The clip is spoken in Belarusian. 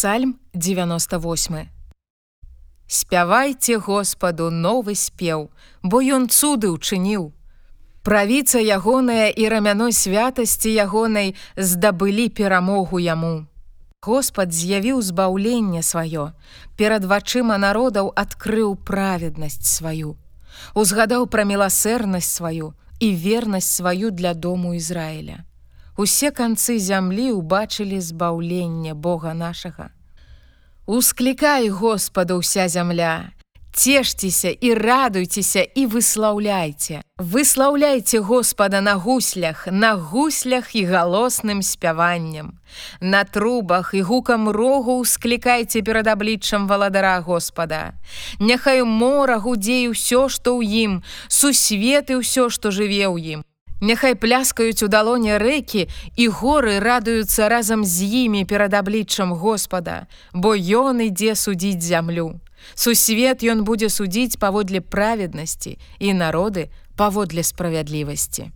Псальм 98. Спявайце Господу новы спеў, бо ён цуды ўчыніў. Правіца ягоная і рамяной святасці ягонай здабылі перамогу яму. Господ з'явіў збаўленне сваё, перад вачыма народаў адкрыў праведнасць сваю. Узгадаў пра міласэрнасць сваю і вернасць сваю для дому Ізраіля. Усе канцы зямлі ўбачылі збаўленне Бога нашага. Усклікай Господа ўся зямля, Цешцеся і радуйцеся і выслаўляйце. Выслаўляйце Господа на гуслях, на гуслях і галосным спяваннем. На трубах і гукам рогу ўсклікайце перад абліччам валадара Господа. Няхай мора гудзей усё, што ў ім, сусветы ўсё, што жыве ў ім. Няхай пляскаюць у далоне рэкі і горы радуюцца разам з імі перад абліччам Господа, бо ён ідзе судзіць зямлю. Сусвет ён будзе судзіць паводле праведнасці і народы паводле справядлівасці.